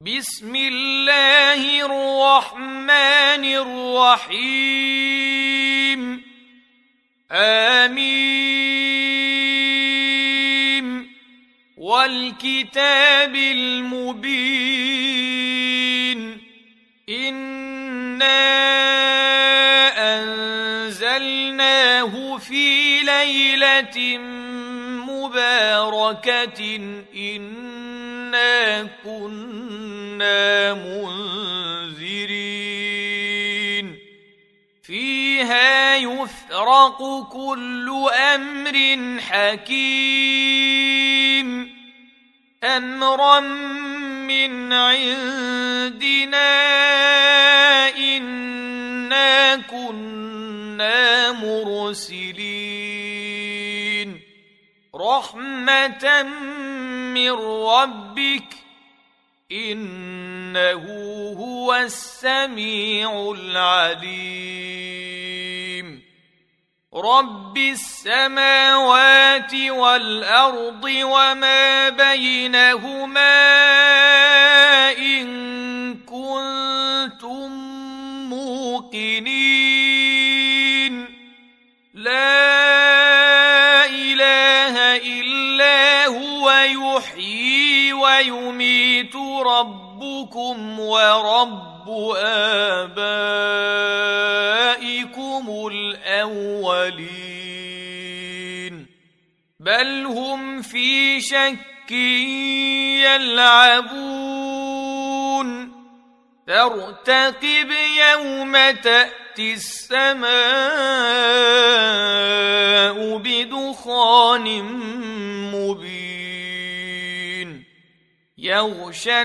بسم الله الرحمن الرحيم. آمين. والكتاب المبين. إنا أنزلناه في ليلة مباركة. إنا كنا منذرين فيها يفرق كل أمر حكيم أمرا من عندنا إنا كنا مرسلين رحمة من ربك إنه هو السميع العليم. رب السماوات والأرض وما بينهما ربكم ورب آبائكم الأولين. بل هم في شك يلعبون. فارتقب يوم تأتي السماء بدخان مبين. يغشى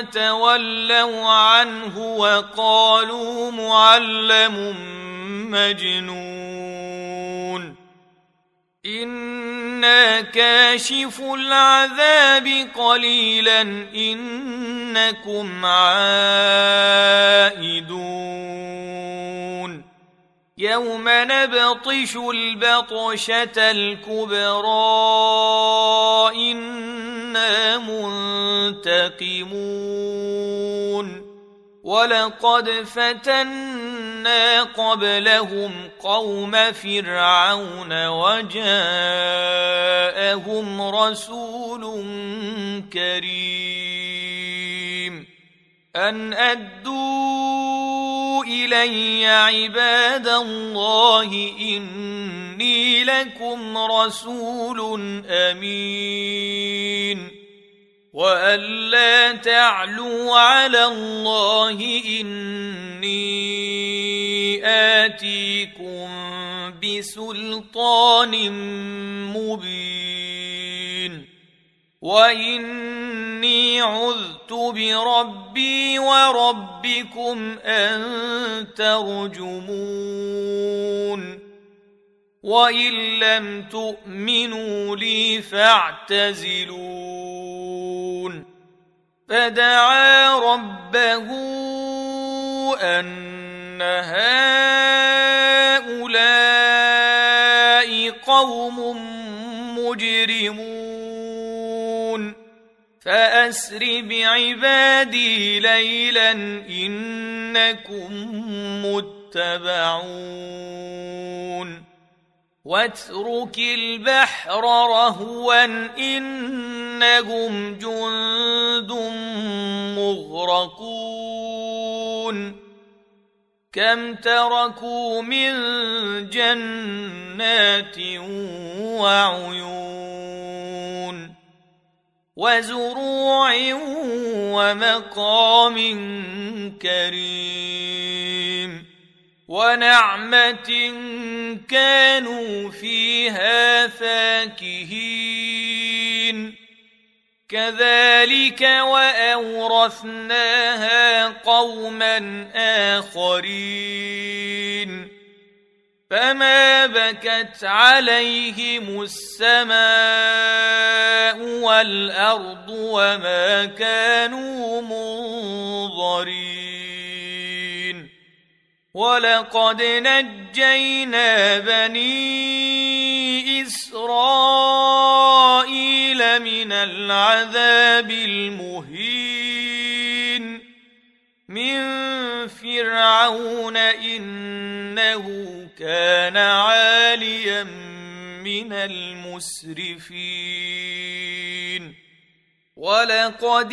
تولوا عنه وقالوا معلم مجنون. إنا كاشف العذاب قليلا إنكم عائدون. يوم نبطش البطشة الكبرى إنا منتقمون ولقد فتنا قبلهم قوم فرعون وجاءهم رسول كريم. أن أدوا إلي عباد الله إني لكم رسول أمين. والا تعلوا على الله اني اتيكم بسلطان مبين واني عذت بربي وربكم ان ترجمون وان لم تؤمنوا لي فاعتزلون فدعا ربه ان هؤلاء قوم مجرمون فاسر بعبادي ليلا انكم متبعون واترك البحر رهوا إنهم جند مغرقون. كم تركوا من جنات وعيون وزروع ومقام كريم. ونعمة كانوا فيها فاكهين. كذلك وأورثناها قوما آخرين. فما بكت عليهم السماء والأرض وما كانوا منظرين ولقد نجينا بني اسرائيل من العذاب المهين من فرعون انه كان عاليا من المسرفين ولقد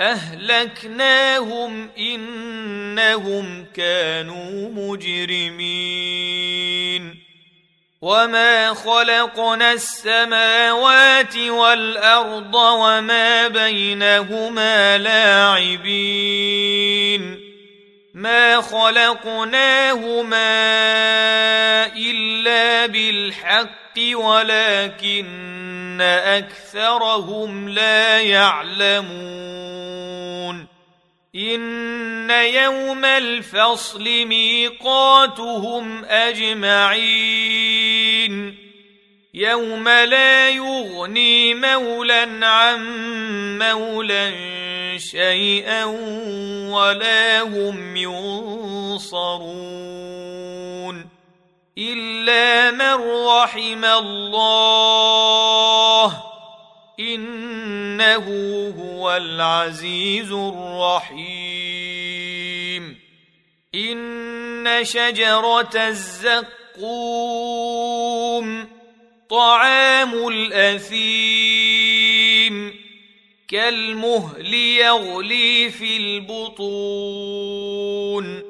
أهلكناهم إنهم كانوا مجرمين. وما خلقنا السماوات والأرض وما بينهما لاعبين. ما خلقناهما إلا بالحق ولكن أكثرهم لا يعلمون إن يوم الفصل ميقاتهم أجمعين يوم لا يغني مولى عن مولى شيئا ولا هم ينصرون إلا من رحم الله. إنه هو العزيز الرحيم. إن شجرة الزقوم طعام الأثيم. كالمهل يغلي في البطون.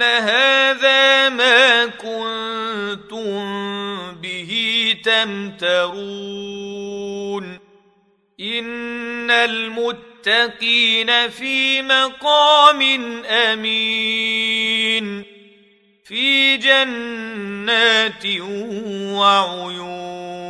ان هذا ما كنتم به تمترون ان المتقين في مقام امين في جنات وعيون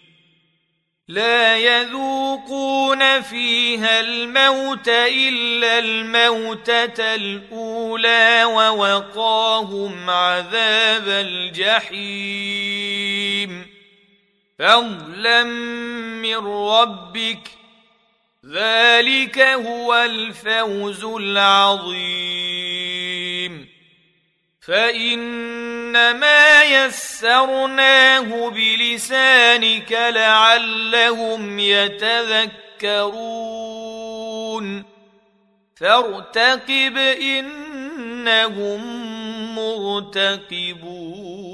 لا يذوقون فيها الموت إلا الموتة الأولى ووقاهم عذاب الجحيم. فضلا من ربك ذلك هو الفوز العظيم. فانما يسرناه بلسانك لعلهم يتذكرون. فارتقب إنهم مرتقبون.